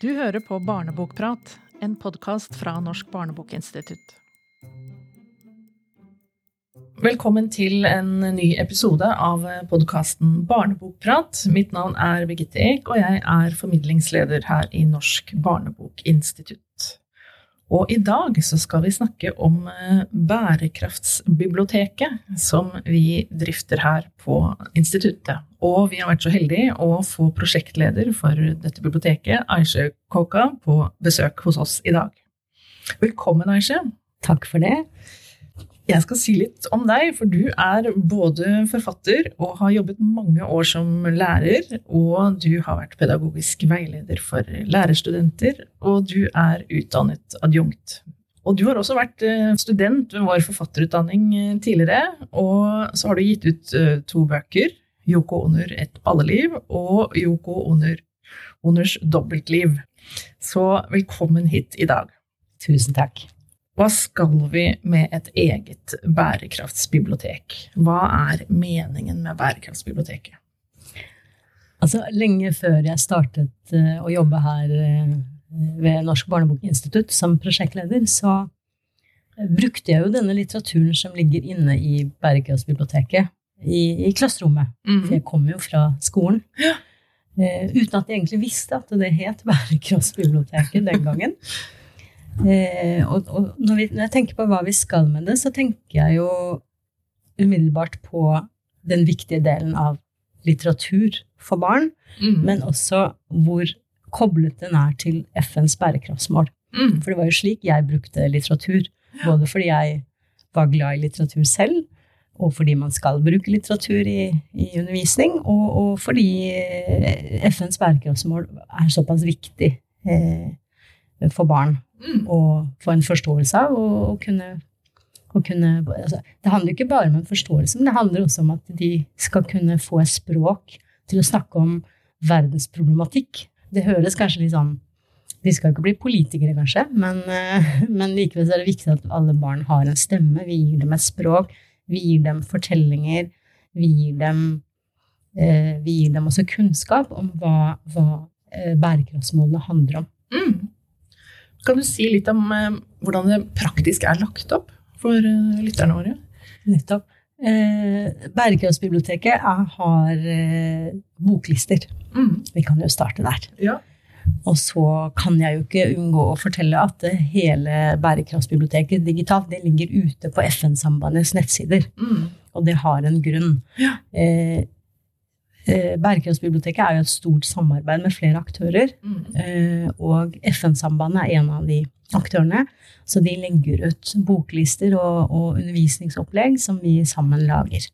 Du hører på Barnebokprat, en podkast fra Norsk barnebokinstitutt. Velkommen til en ny episode av podkasten Barnebokprat. Mitt navn er Birgitte Eek, og jeg er formidlingsleder her i Norsk barnebokinstitutt. Og i dag så skal vi snakke om eh, Bærekraftsbiblioteket, som vi drifter her på instituttet. Og vi har vært så heldige å få prosjektleder for dette biblioteket, Aisha Koka, på besøk hos oss i dag. Velkommen, Aisha. Takk for det. Jeg skal si litt om deg, for du er både forfatter og har jobbet mange år som lærer, og du har vært pedagogisk veileder for lærerstudenter, og du er utdannet adjunkt. Og du har også vært eh, student ved vår forfatterutdanning eh, tidligere, og så har du gitt ut eh, to bøker, Yoko Oner Et balleliv og Yoko Oner Oners dobbeltliv. Så velkommen hit i dag. Tusen takk. Hva skal vi med et eget bærekraftsbibliotek? Hva er meningen med bærekraftsbiblioteket? Altså, lenge før jeg startet uh, å jobbe her uh, ved Norsk barnebokinstitutt som prosjektleder, så brukte jeg jo denne litteraturen som ligger inne i bærekraftsbiblioteket, i, i klasserommet. Mm. For jeg kom jo fra skolen. Ja. uten at jeg egentlig visste at det het Bærekraftsbiblioteket den gangen. Eh, og, og når, vi, når, jeg tenker på hva vi skal med det, så tenker jeg jo umiddelbart på den viktige delen av litteratur for barn, mm. men også hvor koblet den er til FNs bærekraftsmål. Mm. For det var jo slik jeg brukte litteratur. Både fordi jeg var glad i litteratur selv, og fordi man skal bruke litteratur i, i undervisning, og, og, fordi eh, FNs bærekraftsmål er såpass viktig eh, for barn mm. å få en forståelse av. Og, og kunne, og kunne altså, det handler ikke bare om en forståelse, men det handler også om at de skal kunne få et språk til å snakke om verdensproblematikk. Det høres kanskje litt sånn De skal ikke bli politikere, kanskje, men, eh, men likevel er det viktig at alle barn har en stemme. Vi gir dem et språk. Vi gir dem fortellinger. Vi gir dem, eh, vi gir dem også kunnskap om hva, hva eh, bærekraftsmålene handler om. Mm. Kan du si litt om eh, hvordan det praktisk er lagt opp for eh, lytterne våre? Nettopp. Eh, Bærekraftsbiblioteket har eh, boklister. Mm. Vi kan jo starte der. Ja. Og så kan jeg jo ikke unngå å fortelle at hele Bærekraftsbiblioteket digitalt det ligger ute på FN-sambandets nettsider. Mm. Og det har en grunn. Ja. Eh, Eh, Bærekraftsbiblioteket er jo et stort samarbeid med flere aktører. Mm. Eh, og FN-sambandet er en av de aktørene. Så de legger ut boklister og, og undervisningsopplegg som vi sammen lager.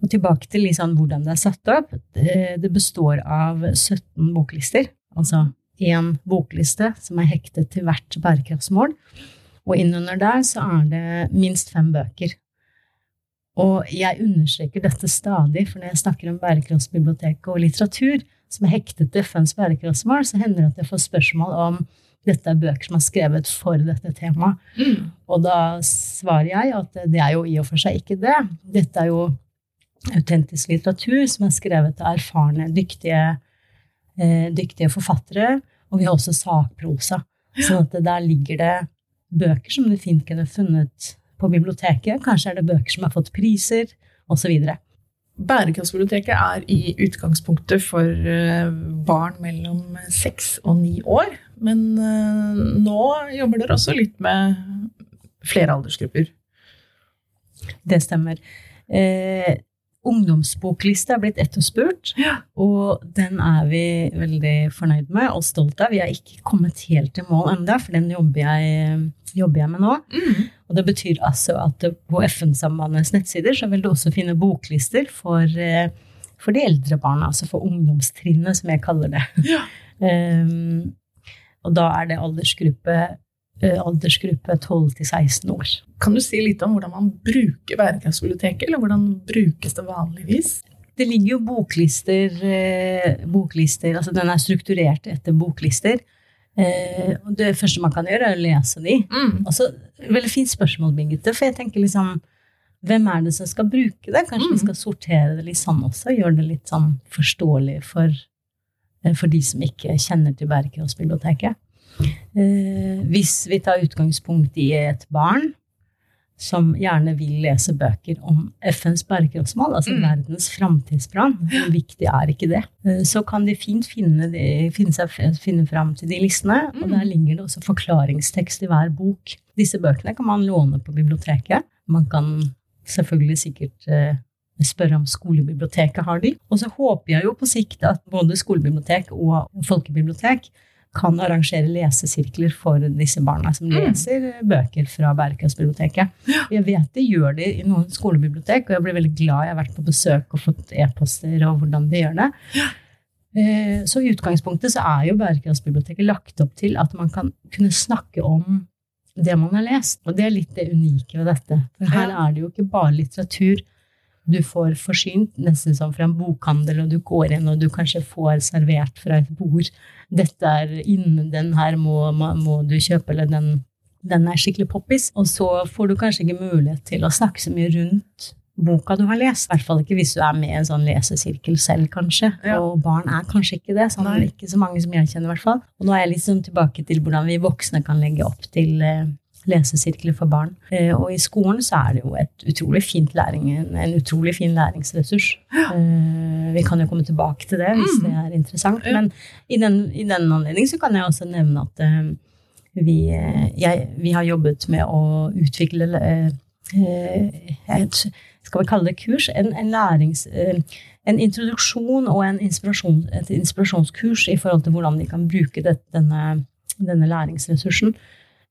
Og tilbake til liksom hvordan det er satt opp. Det består av 17 boklister. Altså én bokliste som er hektet til hvert bærekraftsmål. Og innunder der så er det minst fem bøker og jeg understreker dette stadig, for når jeg snakker om bærekraftsbiblioteket og litteratur som er hektet til FNs bærekraftsmål, så hender det at jeg får spørsmål om dette er bøker som er skrevet for dette temaet. Mm. Og da svarer jeg at det er jo i og for seg ikke det. Dette er jo autentisk litteratur som er skrevet av erfarne, dyktige, eh, dyktige forfattere. Og vi har også sakprosa. Så der ligger det bøker som du fint kunne funnet på biblioteket. Kanskje er det bøker som har fått priser, osv. Bærekraftsbiblioteket er i utgangspunktet for eh, barn mellom seks og ni år. Men eh, nå jobber dere også litt med flere aldersgrupper. Det stemmer. Eh, ungdomsbokliste er blitt etterspurt, ja. og den er vi veldig fornøyd med og stolt av. Vi har ikke kommet helt i mål ennå, for den jobber jeg, jobber jeg med nå. Mm. Og det betyr altså at på FN-sambandets nettsider så vil du også finne boklister for, eh, for de eldre barna, altså for ungdomstrinnet, som jeg kaller det. Ja. um, og da er det aldersgruppe, aldersgruppe 12 til 16 år. Kan du si litt om hvordan man bruker bærekraftsbiblioteket, eller hvordan brukes det vanligvis? Det ligger jo boklister, uh, boklister altså Den er strukturert etter boklister. Eh, det første man kan gjøre, er å lese de. Mm. Altså, veldig fint spørsmål, Birgitte. For jeg tenker liksom Hvem er det som skal bruke det? Kanskje mm. vi skal sortere det litt sånn også? Gjøre det litt sånn forståelig for eh, for de som ikke kjenner til Bærekraftsbiblioteket. Eh, hvis vi tar utgangspunkt i et barn som gjerne vil lese bøker om FNs bærekraftsmål, altså mm. verdens framtidsplan. Hvor viktig er ikke det? Eh, så kan de fint finne, de, finne, seg, finne fram til de listene, mm. og der ligger det også forklaringstekst i hver bok. Disse bøkene kan man låne på biblioteket. Man kan selvfølgelig sikkert eh, spørre om skolebiblioteket har de. Og så håper jeg jo på sikt at både skolebibliotek og folkebibliotek kan arrangere lesesirkler for disse barna som mm. leser bøker fra Bærekraftsbiblioteket. Jeg vet de gjør det i noen skolebibliotek, og jeg blir veldig glad jeg har vært på besøk og fått e-poster og hvordan de gjør det. Eh, så i utgangspunktet så er jo Bærekraftsbiblioteket lagt opp til at man kan kunne snakke om det man har lest. Og det er litt det unike ved dette. For her er det jo ikke bare litteratur du får forsynt, nesten som fra en bokhandel, og du går inn og du kanskje får servert fra et bord dette er innen den her må, må du kjøpe, eller den, den er skikkelig poppis. Og så får du kanskje ikke mulighet til å snakke så mye rundt boka du har lest. I hvert fall ikke hvis du er med i en sånn lesesirkel selv, kanskje. Ja. Og barn er kanskje ikke det. Sånn, ikke så mange som jeg kjenner, i hvert fall. Og nå er jeg litt sånn tilbake til hvordan vi voksne kan legge opp til eh, lesesirkler for barn. Eh, og i skolen så er det jo et utrolig fint læring, en utrolig fin læringsressurs. Eh, vi kan jo komme tilbake til det hvis mm. det er interessant. Men i den, i den anledning så kan jeg også nevne at eh, vi, jeg, vi har jobbet med å utvikle et, skal vi kalle det kurs? En, en lærings... En introduksjon og en inspirasjon, et inspirasjonskurs i forhold til hvordan de kan bruke det, denne, denne læringsressursen.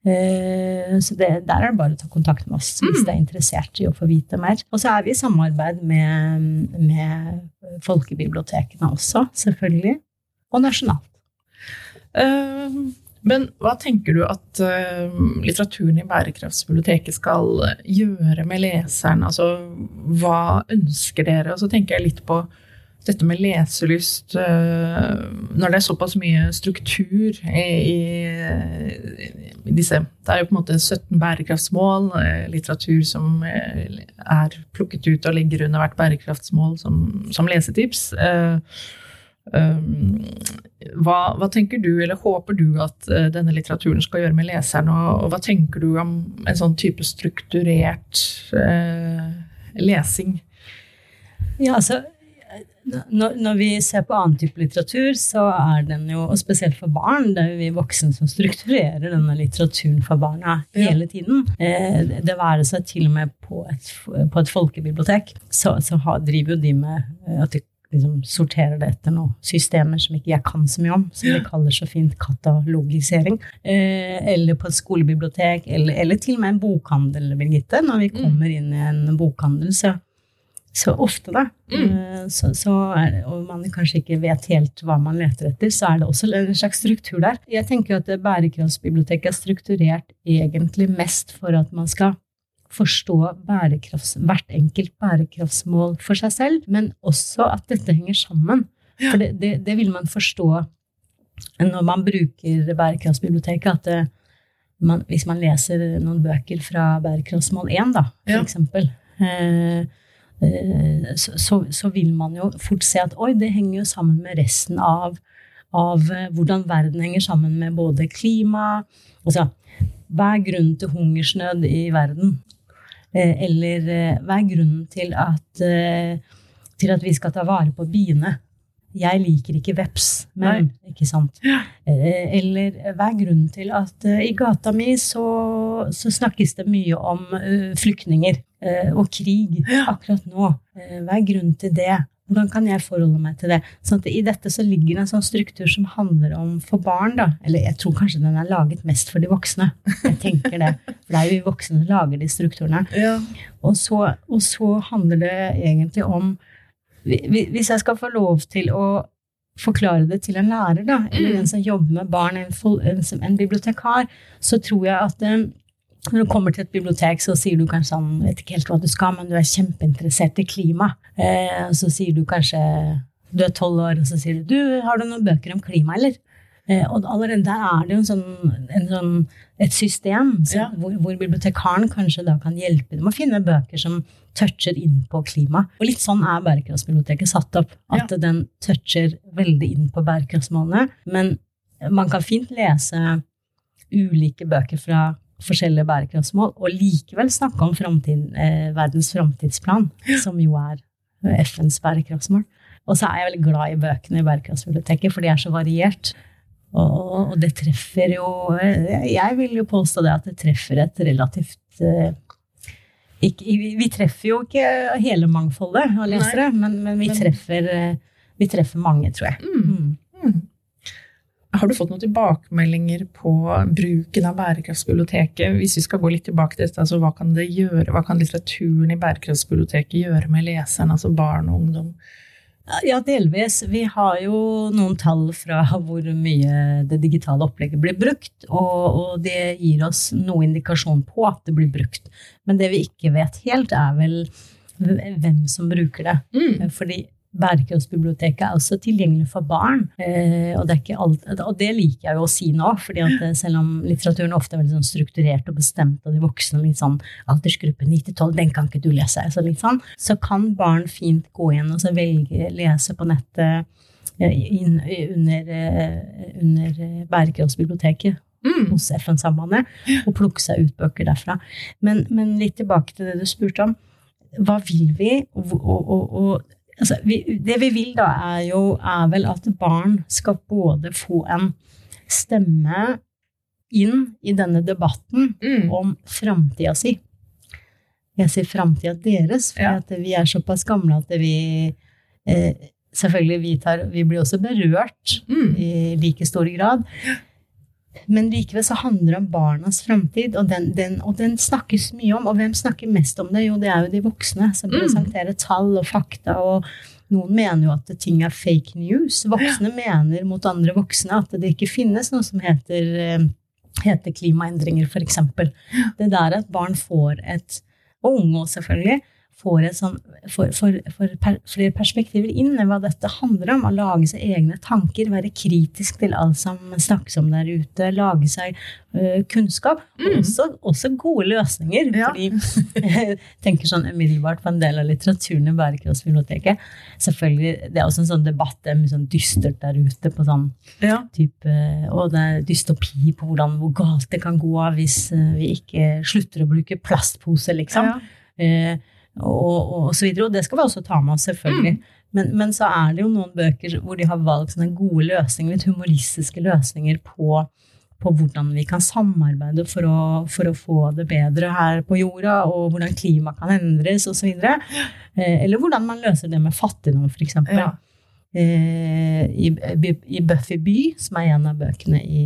Eh, så det, der er det bare å ta kontakt med oss hvis mm. det er interessert i å få vite mer. Og så er vi i samarbeid med, med folkebibliotekene også, selvfølgelig. Og nasjonalt. Uh, men hva tenker du at uh, litteraturen i Bærekraftsbiblioteket skal gjøre med leseren? Altså, hva ønsker dere? Og så tenker jeg litt på dette med leselyst eh, Når det er såpass mye struktur i, disse Det er jo på en måte 17 bærekraftsmål, eh, litteratur som eh, er plukket ut og ligger under hvert bærekraftsmål som, som lesetips. Hva, hva, tenker du, eller håper du at denne litteraturen skal gjøre med leseren, og, og hva tenker du om en sånn type strukturert lesing? Ja, altså når, når, vi ser på annen type litteratur, så er den jo, og spesielt for barn, det er jo vi voksne som strukturerer denne litteraturen for barna hele tiden. Eh, det være seg til og med på et, på et folkebibliotek, så, så har, driver jo de med eh, at de liksom sorterer det etter noen systemer som ikke jeg kan så mye om, som de kaller så fint katalogisering. Eh, eller på et skolebibliotek, eller, eller, til og med en bokhandel, Birgitte. Når vi mm. kommer inn i en bokhandel, så så ofte, da. Mm. Eh, så, så er, og man kanskje ikke vet helt hva man leter etter, så er det også en slags struktur der. Jeg tenker at Bærekraftsbiblioteket er strukturert egentlig mest for at man skal forstå hvert enkelt bærekraftsmål for seg selv, men også at dette henger sammen. For det, det, det vil man forstå når man bruker Bærekraftsbiblioteket, at det, man, hvis man leser noen bøker fra bærekraftsmål 1, da, for ja. eksempel, eh, Eh, så, så, vil man jo fort se at oi, det henger jo sammen med resten av, av eh, hvordan verden henger sammen med både klima altså, Hva er grunnen til hungersnød i verden? Eh, eller hva er grunnen til at, til at vi skal ta vare på biene? Jeg liker ikke veps, men ikke sant? Eller hva er grunnen til at i gata mi så, så snakkes det mye om flyktninger? Eh, og krig akkurat nå. Eh, hva er grunnen til det? Hvordan kan jeg forholde meg til det? Sånn I dette så ligger det en sånn struktur som handler om for barn. da, Eller jeg tror kanskje den er laget mest for de voksne. Jeg tenker det, For det er jo vi voksne som lager de strukturene. Ja. Og, så, og, så, handler det egentlig om Hvis jeg skal få lov til å forklare det til en lærer, da, eller mm. en som jobber med barn, en, en bibliotekar, så tror jeg at eh, når du kommer til et bibliotek, så sier du kanskje sånn, vet ikke helt hva du skal, men du er kjempeinteressert i klima. Eh, så sier du kanskje Du er tolv år, og så sier du du, har du noen bøker om klima, eller? Eh, og allerede der er det jo en sånn, en sånn, et system så, Ja. hvor, hvor bibliotekaren kanskje da kan hjelpe dem å finne bøker som toucher inn på klima. Og litt sånn er bærekraftsbiblioteket satt opp. At den toucher veldig inn på bærekraftsmålene. Men man kan fint lese ulike bøker fra forskjellige bærekraftsmål, og likevel snakke om eh, verdens framtidsplan, som jo er FNs bærekraftsmål. Og så er jeg veldig glad i bøkene i Bærekraftsbiblioteket, for de er så variert. Og, og det treffer jo Jeg vil jo påstå det at det treffer et relativt eh, ikke, vi, treffer jo ikke hele mangfoldet av lesere, men, men, vi, treffer, eh, vi treffer mange, tror jeg. Mm. Har du fått noen tilbakemeldinger på bruken av Bærekraftsbiblioteket? Hvis vi skal gå litt tilbake til dette, altså hva kan det gjøre, hva kan litteraturen i Bærekraftsbiblioteket gjøre med leseren, altså barn og ungdom? Ja, delvis. Vi har jo noen tall fra hvor mye det digitale opplegget blir brukt, og, og det gir oss noe indikasjon på at det blir brukt. Men det vi ikke vet helt, er vel hvem som bruker det. Mm. Fordi Bærekraftsbiblioteket er også tilgjengelig for barn. Eh, og, det er ikke alt, og det liker jeg jo å si nå, fordi at eh, selv om litteraturen ofte er veldig sånn strukturert og bestemt av de voksne, litt sånn aldersgruppe 9-12, den kan ikke du lese, så, litt sånn, så kan barn fint gå inn og så velge lese på nettet eh, inn, under, under Bærekraftsbiblioteket Mm. hos FN-sambandet og plukke seg ut bøker derfra. Men, men litt tilbake til det du spurte om. Hva vil vi? Og, og, og, og altså, vi, det vi vil da, er jo er vel at barn skal både få en stemme inn i denne debatten Mm. om framtida si. Jeg sier framtida deres, for Ja. at vi er såpass gamle at vi eh, Selvfølgelig, vi, tar, vi blir også berørt Mm. i like stor grad. Men likevel så handler det om barnas framtid, og den, den, og den snakkes mye om. Og hvem snakker mest om det? Jo, det er jo de voksne som Mm. presenterer tall og fakta. og noen mener jo at ting er fake news. Voksne mener mot andre voksne at det ikke finnes noe som heter, eh, heter klimaendringer, f.eks. Det der at barn får et, og unge selvfølgelig, får sånn, får, får, får per, flere perspektiver inn i hva dette handler om. Å lage seg egne tanker, være kritisk til alt som snakkes om der ute. Lage seg uh, kunnskap, og Mm. også, også gode løsninger. Ja. Fordi jeg tenker sånn umiddelbart på en del av litteraturen i Bærekraftsbiblioteket. Selvfølgelig, Det er også en sånn debatt, det er mye sånn dystert der ute på sånn Ja. type, og det er dystopi på hvordan, hvor galt det kan gå hvis eh, vi ikke slutter å bruke plastpose, liksom. Ja. Eh, og, og, og så videre. Og det skal vi også ta med oss, selvfølgelig. Men, men så er det jo noen bøker hvor de har valgt sånne gode løsninger, litt humoristiske løsninger på, på hvordan vi kan samarbeide for å, for å få det bedre her på jorda, og hvordan klimaet kan endres, osv. Eh, eller hvordan man løser det med fattigdom, f.eks. Ja. Eh, i, I Buffy by, som er en av bøkene i,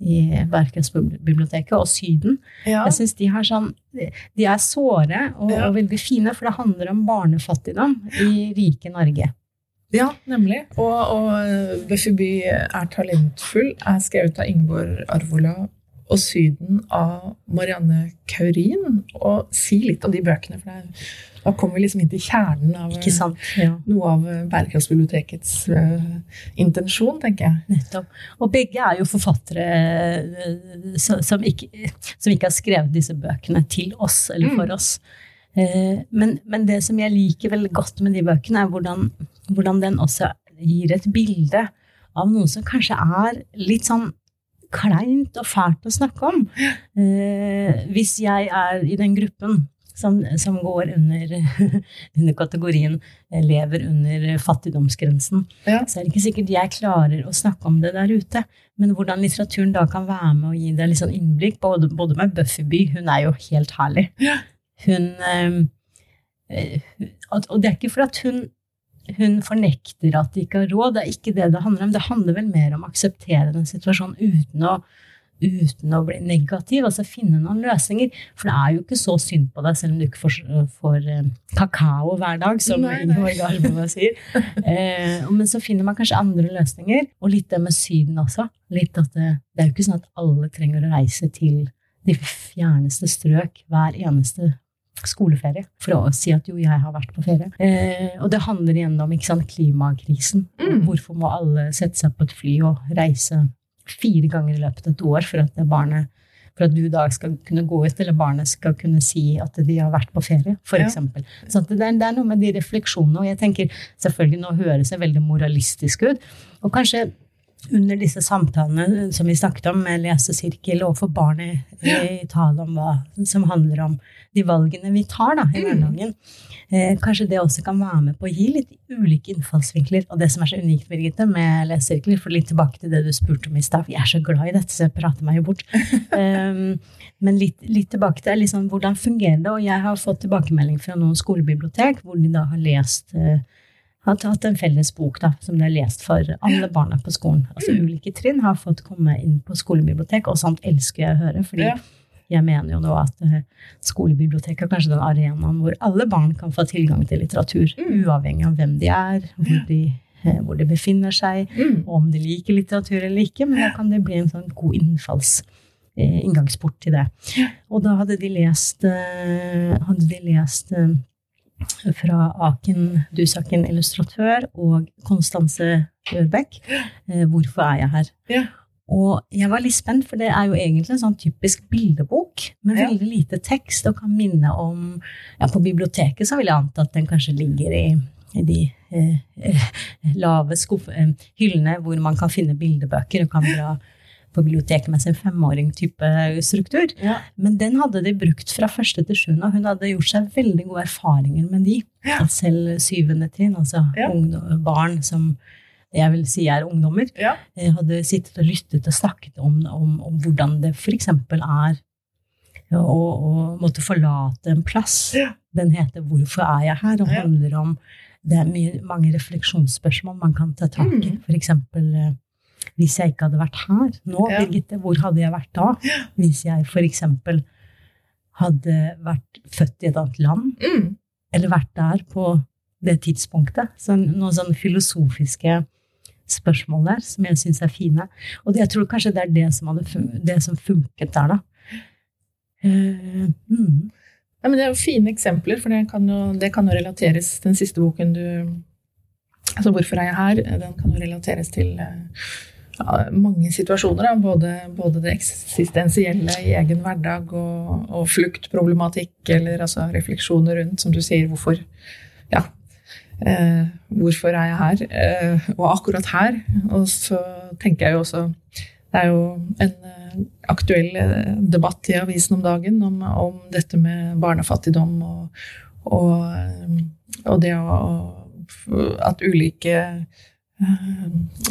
i Bærekraftsbiblioteket, og Syden. Ja. Jeg synes de, har sånn, de er såre og, Ja. og veldig fine, for det handler om barnefattigdom i rike Norge. Ja, nemlig. Og, og Buffy By er talentfull er skrevet av Ingeborg Arvola og Syden av Marianne Kaurin. Og si litt om de bøkene, for det er, da kommer vi liksom inn til kjernen av sant? Ja, noe av Bærekraftsbibliotekets uh, intensjon, tenker jeg. nettopp. Og begge er jo forfattere eh, som, som, ikke, som ikke har skrevet disse bøkene til oss eller for oss. Uh, Men, men det som jeg liker veldig godt med de bøkene, er hvordan, hvordan den også gir et bilde av noe som kanskje er litt sånn kleint og fælt å snakke om. Eh, hvis jeg er i den gruppen som, som går under, under kategorien eh, lever under fattigdomsgrensen, Ja. så er det ikke sikkert jeg klarer å snakke om det der ute. Men hvordan litteraturen da kan være med å gi deg litt sånn innblikk, både, både med Buffyby, hun er jo helt herlig. Hun eh, eh, Og det er ikke for at hun hun fornekter at de ikke har råd. Det er ikke det det handler om. Det handler vel mer om å akseptere den situasjonen uten å, uten å bli negativ, og så finne noen løsninger. For det er jo ikke så synd på deg, selv om du ikke får, får eh, kakao hver dag, som. Ingeborg Arbova sier. Eh, men så finner man kanskje andre løsninger, og litt det med Syden også. Litt at det, det er jo ikke sånn at alle trenger å reise til de fjerneste strøk hver eneste skoleferie for å si at jo, jeg har vært på ferie. Eh, og det handler igjen om sant, klimakrisen. Mm. Hvorfor må alle sette seg på et fly og reise fire ganger i løpet av et år for at barnet for at du da skal kunne gå ut, eller barnet skal kunne si at de har vært på ferie, f.eks. Ja. Så det er, det er noe med de refleksjonene. Og jeg tenker selvfølgelig, nå høres det veldig moralistisk ut. Og kanskje under disse samtalene som vi snakket om med lesesirkel og for barnet i tale om hva som handler om de valgene vi tar da, i mm. hverdagen, eh, kanskje det også kan være med på å gi litt ulike innfallsvinkler. Og det som er så unikt Birgitte, med lesesirkler, for litt tilbake til det du spurte om i stad, jeg er så glad i dette, så jeg prater meg jo bort. um, men litt, litt, tilbake til liksom, hvordan fungerer det, og jeg har fått tilbakemelding fra noen skolebibliotek hvor de da har lest uh, har tatt en felles bok da, som de har lest for alle barna på skolen. Altså mm. Ulike trinn har fått komme inn på skolebibliotek, og sånt elsker jeg å høre. fordi ja. jeg mener jo nå at uh, skolebiblioteket er kanskje den arenaen hvor alle barn kan få tilgang til litteratur, mm. uavhengig av hvem de er, hvor de, uh, hvor de befinner seg, mm. og om de liker litteratur eller ikke. Men da kan det bli en sånn god innfalls uh, inngangsport til det. Og da hadde de lest, hadde de lest fra Aken Dusaken illustratør og Konstanse Ørbekk. Eh, 'Hvorfor er jeg her?' Ja. Og jeg var litt spent, for det er jo egentlig en sånn typisk bildebok med ja. veldig lite tekst og kan minne om Ja, på biblioteket så vil jeg anta at den kanskje ligger i, i de eh, eh lave skuff, eh, hyllene hvor man kan finne bildebøker og kan dra på biblioteket med sin femåring-type struktur. Ja. Men den hadde de brukt fra første til sjuende, og hun hadde gjort seg veldig gode erfaringer med de. Ja. Selv syvende trinn, altså ja. barn som jeg vil si er ungdommer. Eh, hadde sittet og lyttet og snakket om, om, om hvordan det f.eks. er å, å, måtte forlate en plass. Den heter 'Hvorfor er jeg her?' og handler om det er mye, mange refleksjonsspørsmål man kan ta tak i. Mm. For eksempel eh, hvis jeg ikke hadde vært her nå, ja. Birgitte, hvor hadde jeg vært da? Hvis jeg f.eks. hadde vært født i et annet land, mm. eller vært der på det tidspunktet. Så noen sånne filosofiske spørsmål der som jeg syns er fine. Og jeg tror kanskje det er det som, hadde, det som funket der, da. Uh, mm. Ja, men det er jo fine eksempler, for det kan jo, det kan jo relateres Den siste boken du Altså 'Hvorfor er jeg her?' Den kan jo relateres til uh, mange situasjoner. Både, både, det eksistensielle i egen hverdag og, og fluktproblematikk, eller altså refleksjoner rundt, som du sier, hvorfor Ja. Eh, hvorfor er jeg her? Eh, og akkurat her. Og så tenker jeg jo også Det er jo en eh, aktuell eh, debatt i avisen om dagen om, om dette med barnefattigdom og, og, eh, og det å At ulike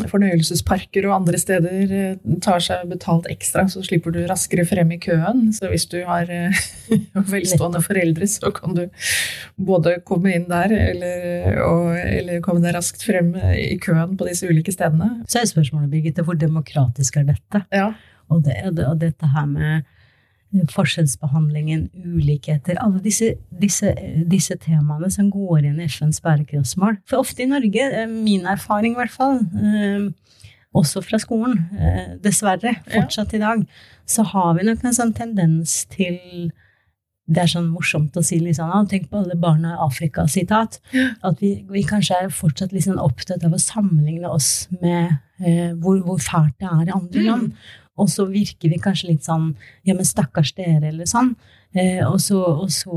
fornøyelsesparker og andre steder eh, tar seg betalt ekstra, så slipper du raskere frem i køen. Så hvis du har eh, velstående foreldre, så kan du både komme inn der eller, og, eller komme deg raskt frem i køen på disse ulike stedene. Så er spørsmålet, Birgitte, hvor demokratisk er dette? Ja. Og, det, og dette her med forskjellsbehandlingen, ulikheter Alle disse, disse, disse, temaene som går inn i FNs bærekraftsmål. For ofte i Norge, eh, min erfaring i hvert fall, eh, også fra skolen, eh, dessverre, fortsatt i dag, så har vi nok en sånn tendens til det er sånn morsomt å si liksom, tenk på alle barna i Afrika, sitat. At vi, vi, kanskje er fortsatt liksom opptatt av å sammenligne oss med eh, hvor, hvor, fælt det er i andre mm. Og så virker vi kanskje litt sånn Ja, men stakkars dere, eller sånn. Eh, og, så, og, så,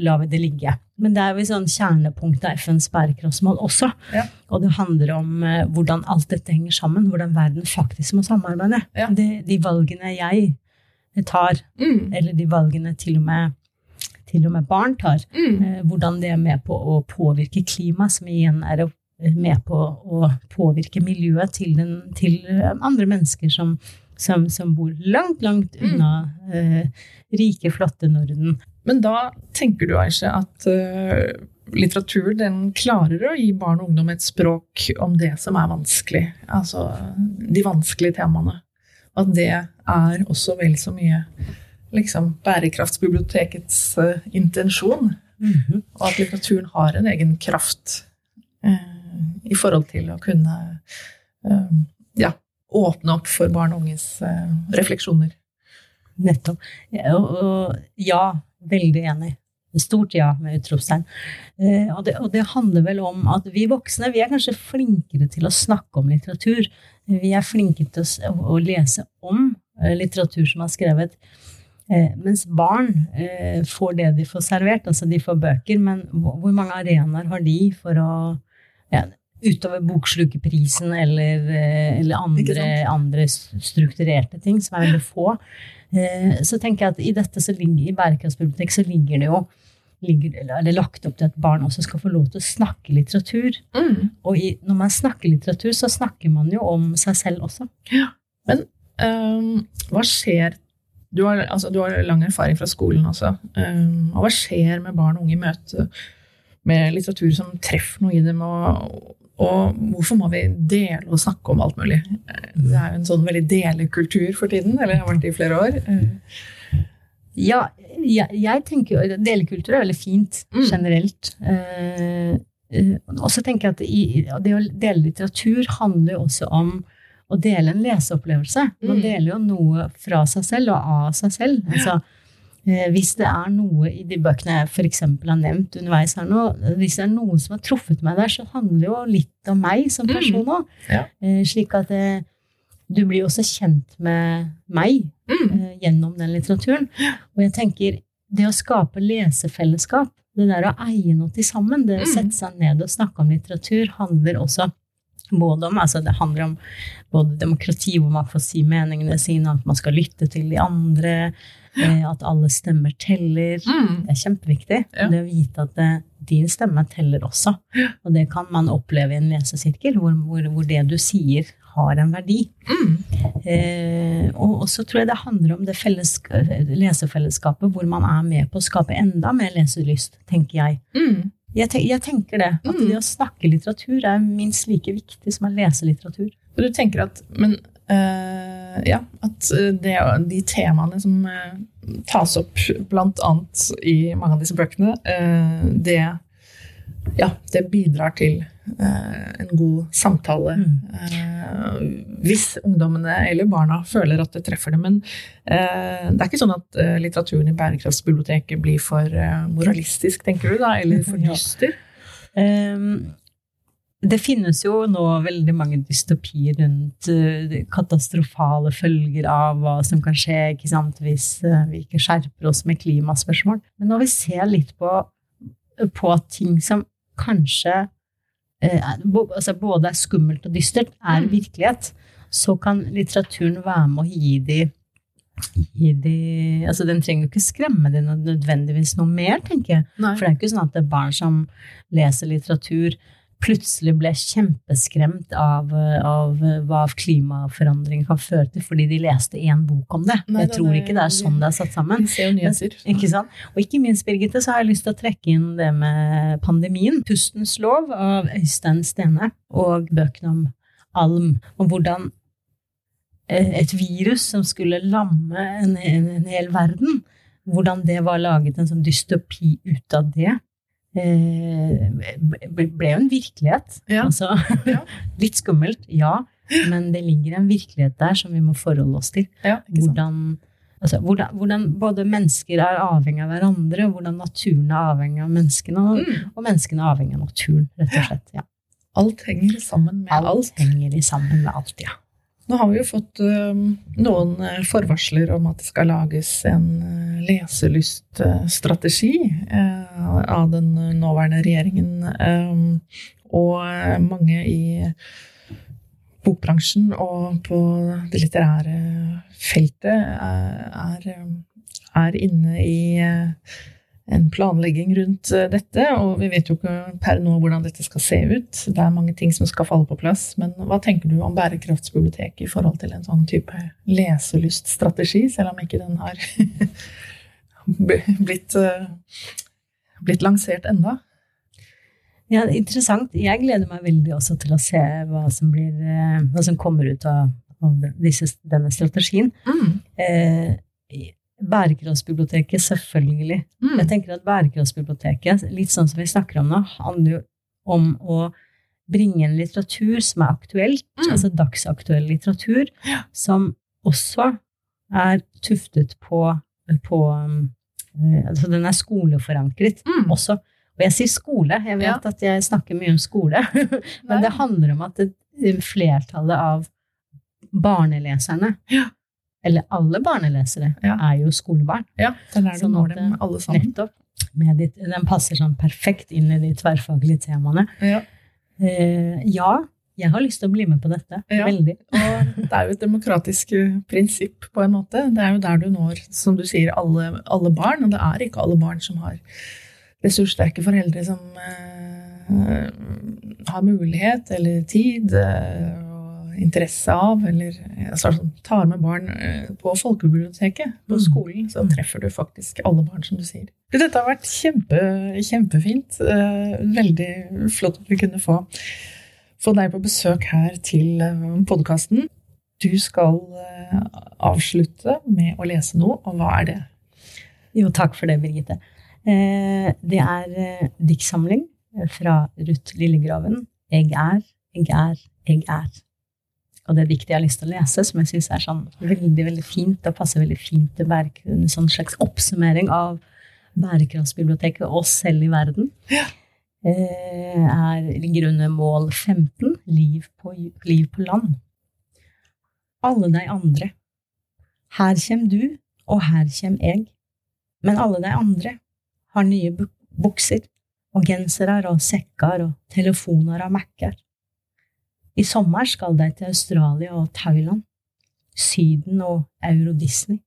lar vi det ligge. Men det er jo sånn kjernepunkt av FNs bærekraftsmål også. Ja. Og det handler om eh, hvordan alt dette henger sammen. Hvordan verden faktisk må samarbeide. Ja. Det, de valgene jeg tar, mm. eller de valgene til og med til og med barn tar, mm. eh, hvordan det er med på å påvirke klimaet, som igjen er med på å påvirke miljøet til, den, til andre mennesker som som, som bor langt, langt mm. unna eh, rike, flotte Norden. Men da tenker du, Aisha, at uh, litteratur den klarer å gi barn og ungdom et språk om det som er vanskelig. Altså de vanskelige temaene. At det er også vel så mye liksom, bærekraftsbibliotekets uh, intensjon. Mm -hmm. Og at litteraturen har en egen kraft uh, i forhold til å kunne åpne opp for barn og unges eh, refleksjoner. Nettopp. Ja, veldig enig. Stort ja, med utropstegn. Eh, og, og det handler vel om at vi voksne vi er kanskje flinkere til å snakke om litteratur. Vi er flinke til å, å lese om eh, litteratur som er skrevet. Mens barn får det de får servert, altså de får bøker, men hvor mange arenaer har de for å ja, Utover Bokslukerprisen eller, eh, eller andre, andre, strukturerte ting, som er veldig få. Eh, så tenker jeg at i dette så ligger, i bærekraftsbibliotek så ligger det jo ligger, eller lagt opp til at barn også skal få lov til å snakke litteratur. Mm. Og i, når man snakker litteratur, så snakker man jo om seg selv også. Ja, Men um, hva skjer du har, altså, du har, lang erfaring fra skolen også. Um, og hva skjer med barn og unge i møte med litteratur som treffer noe i dem? Og, og hvorfor må vi dele og snakke om alt mulig? Det er jo en sånn veldig delekultur for tiden, eller har vært det i flere år. Ja, jeg, jeg tenker jo Delekultur er veldig fint mm. generelt. Mm. og så tenker jeg at i, det å dele litteratur handler jo også om å dele en leseopplevelse. Man mm. deler jo noe fra seg selv og av seg selv. Altså, hvis det er noe i de bøkene jeg f.eks. har nevnt underveis her nå, hvis det er noe som har truffet meg der, så handler det jo litt om meg som mm. person òg. Ja. Eh, slik at det, eh, du blir også kjent med meg mm. gjennom den litteraturen. Og jeg tenker, det å skape lesefellesskap, det der å eie noe til sammen, det å mm. sette seg ned og snakke om litteratur, handler også både om, altså Det handler om både demokrati, hvor man får si meningene sine, at man skal lytte til de andre, eh, at alle stemmer teller. Mm. Det er kjempeviktig. Ja. Det å vite at det, din stemme teller også. Og det kan man oppleve i en lesesirkel, hvor, hvor, hvor det du sier, har en verdi. Mm. Eh, og så tror jeg det handler om det lesefellesskapet hvor man er med på å skape enda mer leselyst, tenker jeg. Mm. Jeg, te jeg, tenker det. At mm. det å snakke litteratur er minst like viktig som å lese litteratur. Du tenker at Men ja, at det, de temaene som uh, tas opp bl.a. i mange av disse bøkene, det, ja, det bidrar til en god samtale. Mm. hvis ungdommene eller barna føler at det treffer dem. Men det er ikke sånn at litteraturen i Bærekraftsbiblioteket blir for moralistisk, tenker du da? Eller for dyster? Ja. Um, det finnes jo nå veldig mange dystopier rundt uh, katastrofale følger av hva som kan skje hvis uh, vi ikke skjerper oss med klimaspørsmål. Men når vi ser litt på, på ting som kanskje uh, altså både er skummelt og dystert, er mm. virkelighet, så kan litteraturen være med å gi de, gi de altså Den trenger jo ikke skremme de nødvendigvis noe mer, tenker jeg. Nei. For det er ikke sånn at det er barn som leser litteratur plutselig ble kjempeskremt av, av hva klimaforandring kan føre til, fordi de leste én bok om det. Nei, jeg tror ikke det er sånn det er satt sammen. Ikke sant? Og ikke minst, Birgitte, så har jeg lyst til å trekke inn det med pandemien. 'Pustens lov' av Øystein Stene, og bøkene om alm. Om hvordan et virus som skulle lamme en, en, en hel verden, hvordan det var laget en sånn dystopi ut av det. Eh, ble jo en virkelighet. Ja. Altså, ja. litt skummelt, ja, men det ligger en virkelighet der som vi må forholde oss til. Ja, hvordan, altså, hvordan, hvordan, både mennesker er avhengig av hverandre, hvordan naturen er avhengig av menneskene, og, mm. og menneskene er avhengig av naturen, rett og slett. Alt henger sammen med alt. Alt henger sammen med alt, ja. Nå har vi jo fått uh, noen uh, forvarsler om at det skal lages en uh, leselyststrategi av den nåværende regjeringen. Um, og mange i bokbransjen og på det litterære feltet er, er inne i en planlegging rundt eh, dette, og vi vet jo ikke per nå hvordan dette skal se ut. Det er mange ting som skal falle på plass. Men hva tenker du om bærekraftsbiblioteket i forhold til en sånn type leselyststrategi, selv om ikke den har blitt, eh, blitt lansert enda? Ja, Interessant. Jeg gleder meg veldig også til å se hva som, blir, eh, hva som kommer ut av, av disse, denne strategien. Mm. Eh, Bærekraftsbiblioteket, selvfølgelig. Mm. Jeg tenker at Bærekraftsbiblioteket, litt sånn som vi snakker om nå, handler jo om å bringe en litteratur som er aktuelt, mm. altså dagsaktuell litteratur, ja. som også er tuftet på, på um, eh, altså den er skoleforankret Mm. også. Og jeg sier skole, jeg vet Ja. at jeg snakker mye om skole, men det handler om at det, flertallet av barneleserne, Ja. Eller alle barnelesere, Ja. er jo skolebarn. Ja, det er der du Sånn når dem alle sammen. Nettopp. Med ditt, den passer sånn perfekt inn i de tverrfaglige temaene. Ja. Eh, ja, jeg har lyst til å bli med på dette. Ja. Veldig. Og det er jo et demokratisk eh, prinsipp, på en måte. Det er jo der du når, som du sier, alle, alle barn. Og det er ikke alle barn som har ressurssterke foreldre som eh, har mulighet eller tid eh, interesse av, eller altså, sånn, tar med barn eh, på folkebiblioteket på Mm. skolen, så treffer du faktisk alle barn, som du sier. Dette har vært kjempe, kjempefint. Eh, veldig flott at vi kunne få få deg på besøk her til podkasten. Du skal eh, avslutte med å lese noe, og hva er det? Jo, takk for det, Birgitte. Eh, det er eh, diktsamling fra Ruth Lillegraven. Jeg er, jeg er, jeg er. Og det diktet jeg har lyst til å lese, som jeg syns er sånn veldig veldig fint, og passer veldig fint til en sånn slags oppsummering av bærekraftsbiblioteket og oss selv i verden, ja. er ligger under mål 15, liv på, liv på land. Alle de andre. Her kjem du, og her kjem jeg. Men alle de andre har nye bukser og gensere og sekker og telefoner og Mac-er. I sommer skal de til Australia og Thailand, Syden og Euro Disney.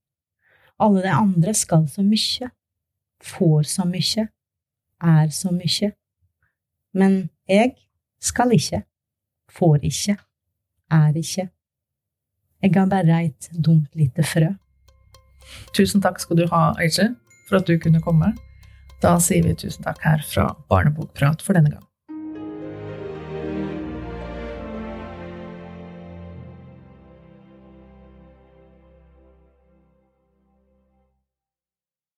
Alle de andre skal så mye, får så mye, er så mye. Men jeg skal ikke, får ikke, er ikke. Jeg har bare et dumt lite frø. Tusen takk skal du ha, Aisha, for at du kunne komme. Da sier vi tusen takk her fra Barnebokprat for denne gang.